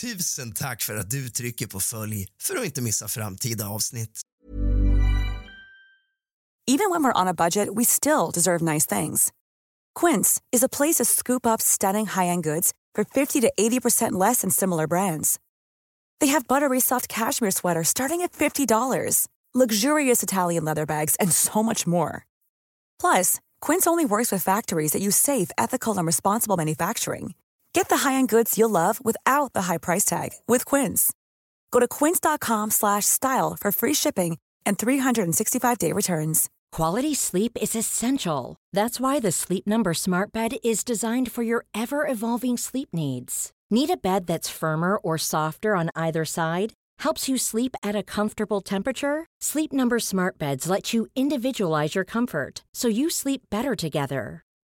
Tusen tack för att du trycker på följ för att inte missa framtida avsnitt. Even when we're on a budget we still deserve nice things. Quince is a place to scoop up stunning high-end goods for 50 to 80% less than similar brands. They have buttery soft cashmere sweaters starting at $50, luxurious Italian leather bags, and so much more. Plus, Quince only works with factories that use safe, ethical, and responsible manufacturing. Get the high-end goods you'll love without the high price tag with Quince. Go to quince.com/style for free shipping and 365-day returns. Quality sleep is essential. That's why the Sleep Number Smart Bed is designed for your ever-evolving sleep needs. Need a bed that's firmer or softer on either side? Helps you sleep at a comfortable temperature? Sleep Number Smart Beds let you individualize your comfort so you sleep better together.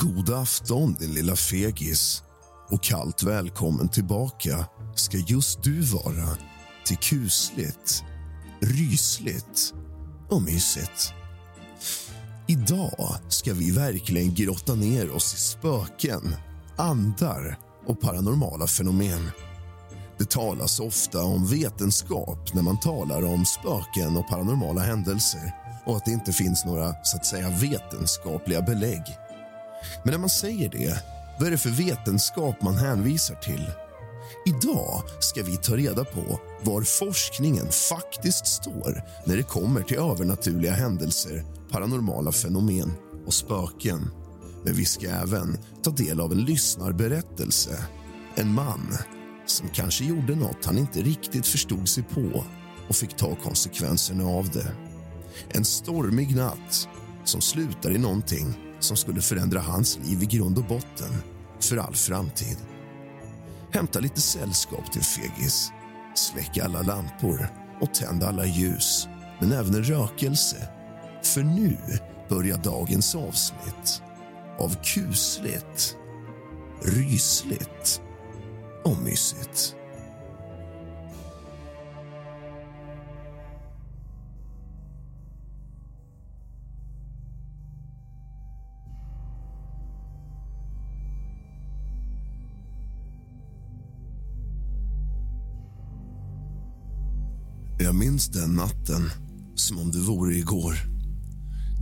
God afton, din lilla fegis. Och kallt välkommen tillbaka ska just du vara till kusligt, rysligt och mysigt. Idag ska vi verkligen grotta ner oss i spöken, andar och paranormala fenomen. Det talas ofta om vetenskap när man talar om spöken och paranormala händelser och att det inte finns några så att säga vetenskapliga belägg. Men när man säger det, vad är det för vetenskap man hänvisar till? Idag ska vi ta reda på var forskningen faktiskt står när det kommer till övernaturliga händelser, paranormala fenomen och spöken. Men vi ska även ta del av en lyssnarberättelse. En man som kanske gjorde något han inte riktigt förstod sig på och fick ta konsekvenserna av det. En stormig natt som slutar i någonting som skulle förändra hans liv i grund och botten för all framtid. Hämta lite sällskap till fegis. Släck alla lampor och tänd alla ljus, men även en rökelse. För nu börjar dagens avsnitt av kusligt, rysligt och mysigt. Minns den natten som om det vore igår.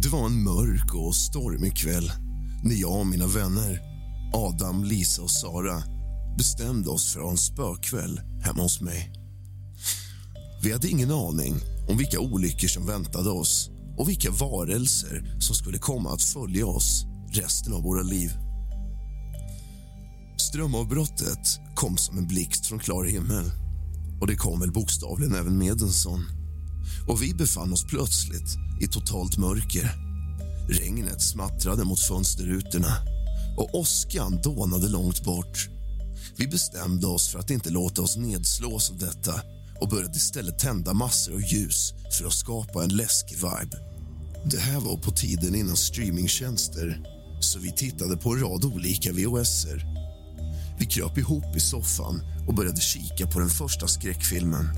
Det var en mörk och stormig kväll när jag och mina vänner Adam, Lisa och Sara bestämde oss för att ha en spökväll hemma hos mig. Vi hade ingen aning om vilka olyckor som väntade oss och vilka varelser som skulle komma att följa oss resten av våra liv. Strömavbrottet kom som en blixt från klar himmel och det kom väl bokstavligen även med en sån. Och vi befann oss plötsligt i totalt mörker. Regnet smattrade mot fönsterrutorna och åskan dånade långt bort. Vi bestämde oss för att inte låta oss nedslås av detta och började istället tända massor av ljus för att skapa en läskig vibe. Det här var på tiden innan streamingtjänster så vi tittade på en rad olika VHSer. Vi kröp ihop i soffan och började kika på den första skräckfilmen.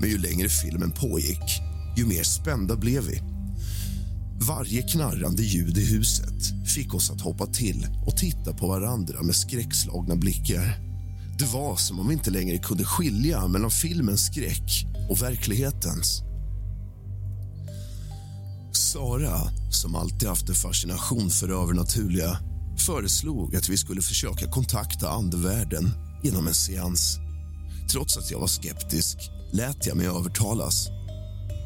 Men ju längre filmen pågick, ju mer spända blev vi. Varje knarrande ljud i huset fick oss att hoppa till och titta på varandra med skräckslagna blickar. Det var som om vi inte längre kunde skilja mellan filmens skräck och verklighetens. Sara, som alltid haft en fascination för övernaturliga föreslog att vi skulle försöka kontakta andevärlden genom en seans. Trots att jag var skeptisk lät jag mig övertalas.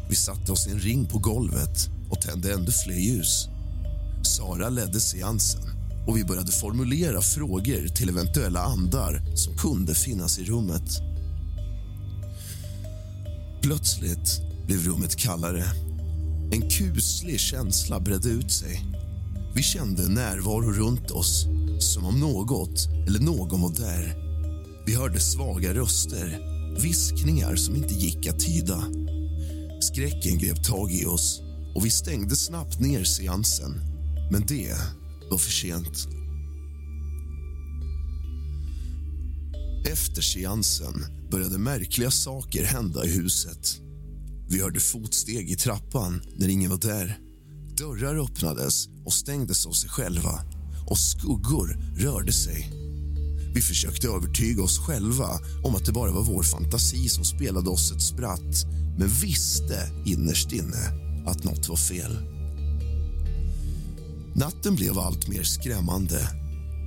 Vi satte oss i en ring på golvet och tände ännu fler ljus. Sara ledde seansen och vi började formulera frågor till eventuella andar som kunde finnas i rummet. Plötsligt blev rummet kallare. En kuslig känsla bredde ut sig. Vi kände närvaro runt oss, som om något eller någon var där. Vi hörde svaga röster, viskningar som inte gick att tyda. Skräcken grep tag i oss och vi stängde snabbt ner seansen. Men det var för sent. Efter seansen började märkliga saker hända i huset. Vi hörde fotsteg i trappan när ingen var där. Dörrar öppnades och stängdes av sig själva och skuggor rörde sig. Vi försökte övertyga oss själva om att det bara var vår fantasi som spelade oss ett spratt men visste innerst inne att nåt var fel. Natten blev allt mer skrämmande.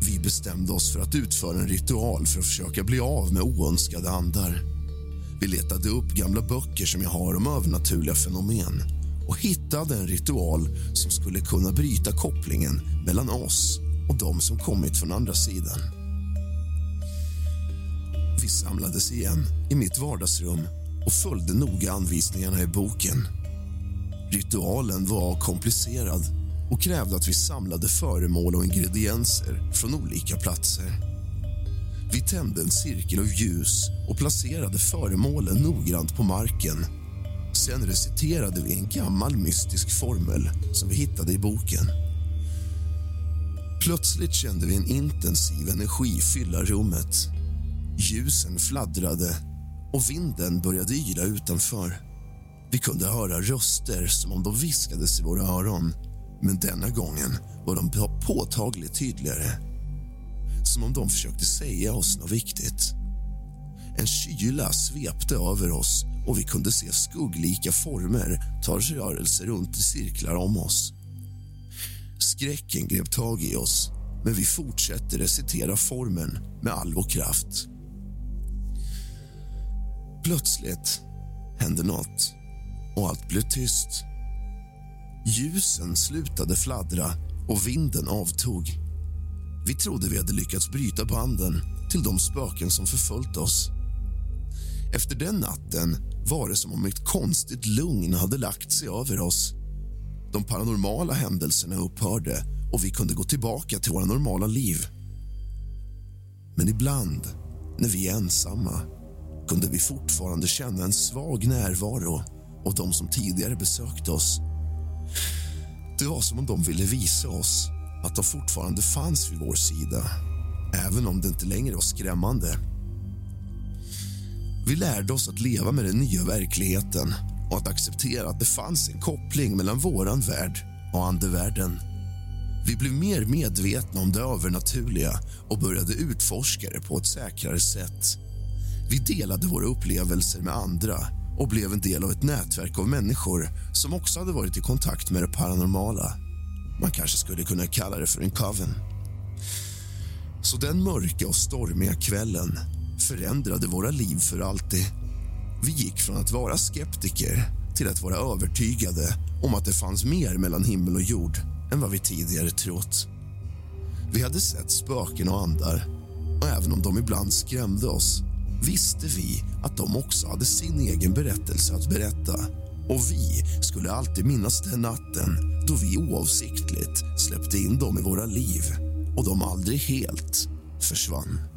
Vi bestämde oss för att utföra en ritual för att försöka bli av med oönskade andar. Vi letade upp gamla böcker som jag har om övernaturliga fenomen och hittade en ritual som skulle kunna bryta kopplingen mellan oss och de som kommit från andra sidan. Vi samlades igen i mitt vardagsrum och följde noga anvisningarna i boken. Ritualen var komplicerad och krävde att vi samlade föremål och ingredienser från olika platser. Vi tände en cirkel av ljus och placerade föremålen noggrant på marken. Sen reciterade vi en gammal mystisk formel som vi hittade i boken. Plötsligt kände vi en intensiv energi fylla rummet. Ljusen fladdrade och vinden började yra utanför. Vi kunde höra röster som om de viskades i våra öron men denna gången var de påtagligt tydligare. Som om de försökte säga oss något viktigt. En kyla svepte över oss och vi kunde se skugglika former ta rörelser runt i cirklar om oss. Skräcken grep tag i oss, men vi fortsatte recitera formen med all vår kraft. Plötsligt hände nåt och allt blev tyst. Ljusen slutade fladdra och vinden avtog. Vi trodde vi hade lyckats bryta banden till de spöken som förföljt oss. Efter den natten var det som om ett konstigt lugn hade lagt sig över oss. De paranormala händelserna upphörde och vi kunde gå tillbaka till våra normala liv. Men ibland, när vi är ensamma kunde vi fortfarande känna en svag närvaro av de som tidigare besökt oss. Det var som om de ville visa oss att de fortfarande fanns vid vår sida även om det inte längre var skrämmande. Vi lärde oss att leva med den nya verkligheten och att acceptera att det fanns en koppling mellan våran värld och andevärlden. Vi blev mer medvetna om det övernaturliga och började utforska det på ett säkrare sätt. Vi delade våra upplevelser med andra och blev en del av ett nätverk av människor som också hade varit i kontakt med det paranormala. Man kanske skulle kunna kalla det för en coven. Så den mörka och stormiga kvällen förändrade våra liv för alltid. Vi gick från att vara skeptiker till att vara övertygade om att det fanns mer mellan himmel och jord än vad vi tidigare trott. Vi hade sett spöken och andar och även om de ibland skrämde oss visste vi att de också hade sin egen berättelse att berätta och vi skulle alltid minnas den natten då vi oavsiktligt släppte in dem i våra liv och de aldrig helt försvann.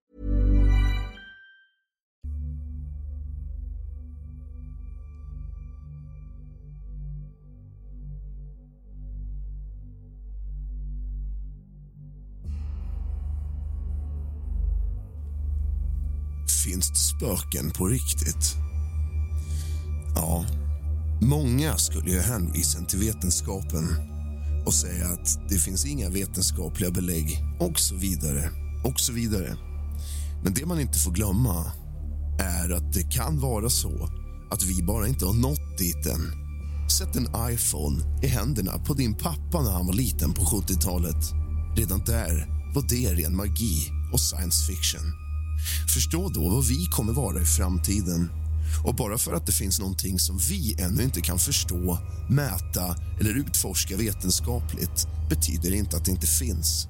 Finns det spöken på riktigt? Ja, många skulle ju hänvisa till vetenskapen och säga att det finns inga vetenskapliga belägg och så vidare. och så vidare. Men det man inte får glömma är att det kan vara så att vi bara inte har nått dit än. Sätt en iPhone i händerna på din pappa när han var liten på 70-talet. Redan där var det ren magi och science fiction. Förstå då vad vi kommer vara i framtiden. Och bara för att det finns någonting som vi ännu inte kan förstå, mäta eller utforska vetenskapligt betyder inte att det inte finns.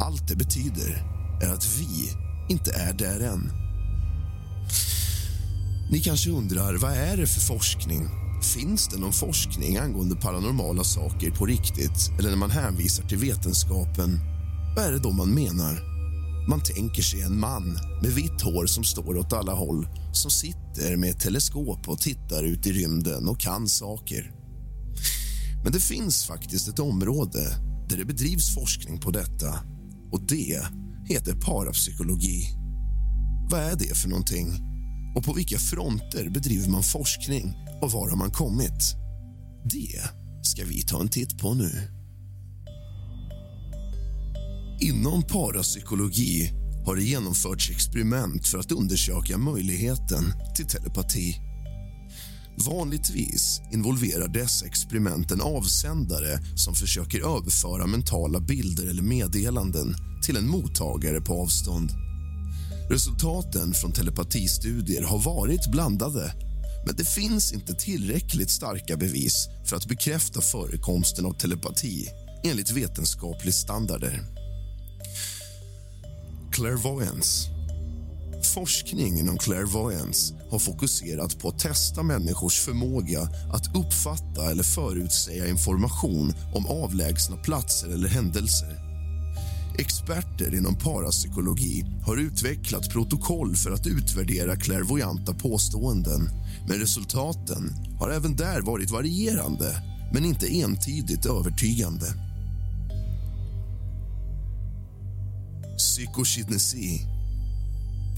Allt det betyder är att vi inte är där än. Ni kanske undrar, vad är det för forskning? Finns det någon forskning angående paranormala saker på riktigt? Eller när man hänvisar till vetenskapen, vad är det då man menar? Man tänker sig en man med vitt hår som står åt alla håll som sitter med ett teleskop och tittar ut i rymden och kan saker. Men det finns faktiskt ett område där det bedrivs forskning på detta och det heter parapsykologi. Vad är det för någonting? Och på vilka fronter bedriver man forskning och var har man kommit? Det ska vi ta en titt på nu. Inom parapsykologi har det genomförts experiment för att undersöka möjligheten till telepati. Vanligtvis involverar dessa experiment en avsändare som försöker överföra mentala bilder eller meddelanden till en mottagare på avstånd. Resultaten från telepatistudier har varit blandade men det finns inte tillräckligt starka bevis för att bekräfta förekomsten av telepati enligt vetenskapliga standarder. Clairvoyance. Forskning inom clairvoyance har fokuserat på att testa människors förmåga att uppfatta eller förutsäga information om avlägsna platser eller händelser. Experter inom parapsykologi har utvecklat protokoll för att utvärdera clairvoyanta påståenden men resultaten har även där varit varierande, men inte entydigt övertygande. Psykokinesi.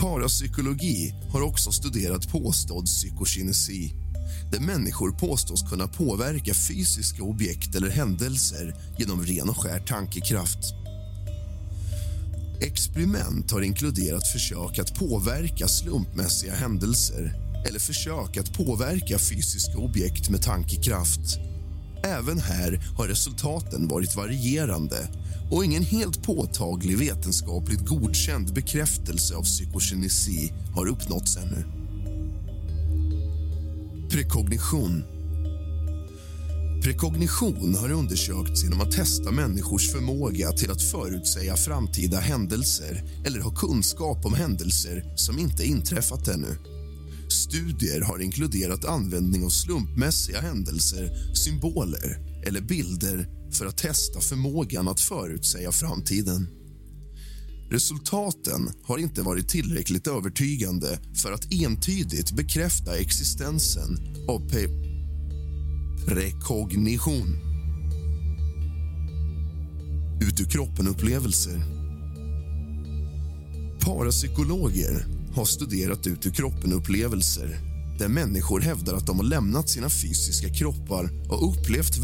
Parapsykologi har också studerat påstådd psykokinesi där människor påstås kunna påverka fysiska objekt eller händelser genom ren och skär tankekraft. Experiment har inkluderat försök att påverka slumpmässiga händelser eller försök att påverka fysiska objekt med tankekraft. Även här har resultaten varit varierande och ingen helt påtaglig vetenskapligt godkänd bekräftelse av psykokinesi har uppnåtts ännu. Prekognition. Prekognition har undersökts genom att testa människors förmåga till att förutsäga framtida händelser eller ha kunskap om händelser som inte inträffat ännu. Studier har inkluderat användning av slumpmässiga händelser, symboler eller bilder för att testa förmågan att förutsäga framtiden. Resultaten har inte varit tillräckligt övertygande för att entydigt bekräfta existensen av pe prekognition. Ut ur kroppen-upplevelser. Parapsykologer har studerat ut ur kroppen-upplevelser där människor hävdar att de har lämnat sina fysiska kroppar och upplevt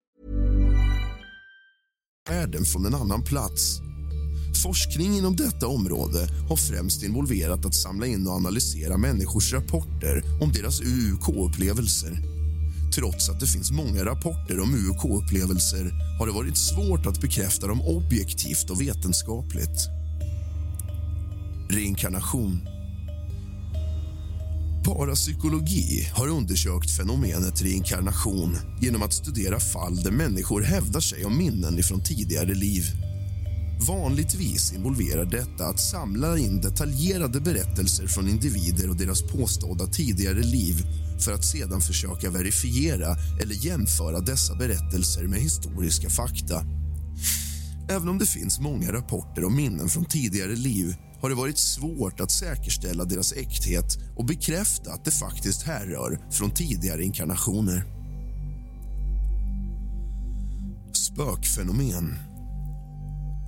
Världen från en annan plats. Forskning inom detta område har främst involverat att samla in och analysera människors rapporter om deras UUK-upplevelser. Trots att det finns många rapporter om UUK-upplevelser har det varit svårt att bekräfta dem objektivt och vetenskapligt. Reinkarnation Parapsykologi har undersökt fenomenet reinkarnation genom att studera fall där människor hävdar sig om minnen från tidigare liv. Vanligtvis involverar detta att samla in detaljerade berättelser från individer och deras påstådda tidigare liv för att sedan försöka verifiera eller jämföra dessa berättelser med historiska fakta. Även om det finns många rapporter om minnen från tidigare liv har det varit svårt att säkerställa deras äkthet och bekräfta att det faktiskt härrör från tidigare inkarnationer. Spökfenomen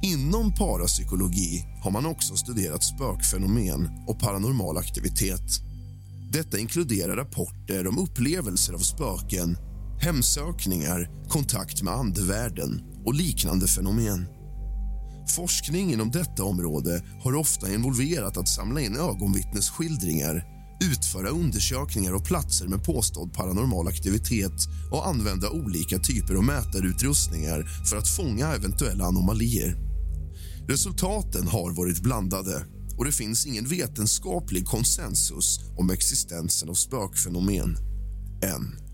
Inom parapsykologi har man också studerat spökfenomen och paranormal aktivitet. Detta inkluderar rapporter om upplevelser av spöken, hemsökningar, kontakt med andevärlden och liknande fenomen. Forskning inom detta område har ofta involverat att samla in ögonvittnesskildringar utföra undersökningar av platser med påstådd paranormal aktivitet och använda olika typer av mätarutrustningar för att fånga eventuella anomalier. Resultaten har varit blandade och det finns ingen vetenskaplig konsensus om existensen av spökfenomen än.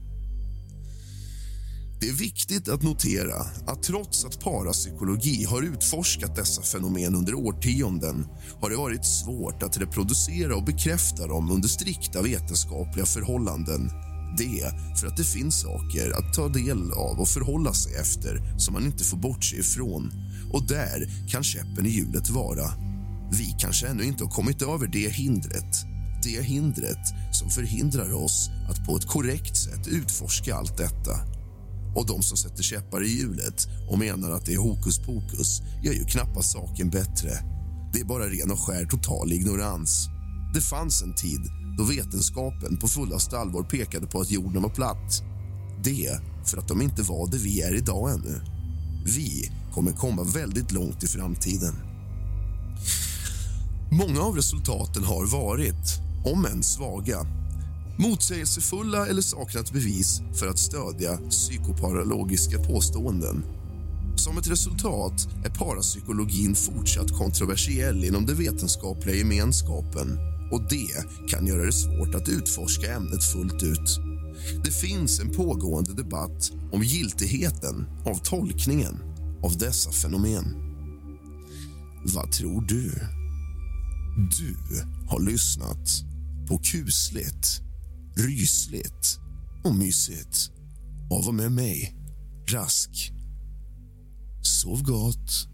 Det är viktigt att notera att trots att parapsykologi har utforskat dessa fenomen under årtionden har det varit svårt att reproducera och bekräfta dem under strikta vetenskapliga förhållanden. Det för att det finns saker att ta del av och förhålla sig efter som man inte får bortse ifrån. Och där kan käppen i hjulet vara. Vi kanske ännu inte har kommit över det hindret. Det hindret som förhindrar oss att på ett korrekt sätt utforska allt detta. Och de som sätter käppar i hjulet och menar att det är hokus pokus gör ju knappast saken bättre. Det är bara ren och skär total ignorans. Det fanns en tid då vetenskapen på fullaste allvar pekade på att jorden var platt. Det för att de inte var det vi är idag ännu. Vi kommer komma väldigt långt i framtiden. Många av resultaten har varit, om än svaga, motsägelsefulla eller saknat bevis för att stödja psykoparalogiska påståenden. Som ett resultat är parapsykologin fortsatt kontroversiell inom den vetenskapliga gemenskapen och det kan göra det svårt att utforska ämnet fullt ut. Det finns en pågående debatt om giltigheten av tolkningen av dessa fenomen. Vad tror du? Du har lyssnat på kusligt rysligt och mysigt. Och var med mig, Rask. Sov gott.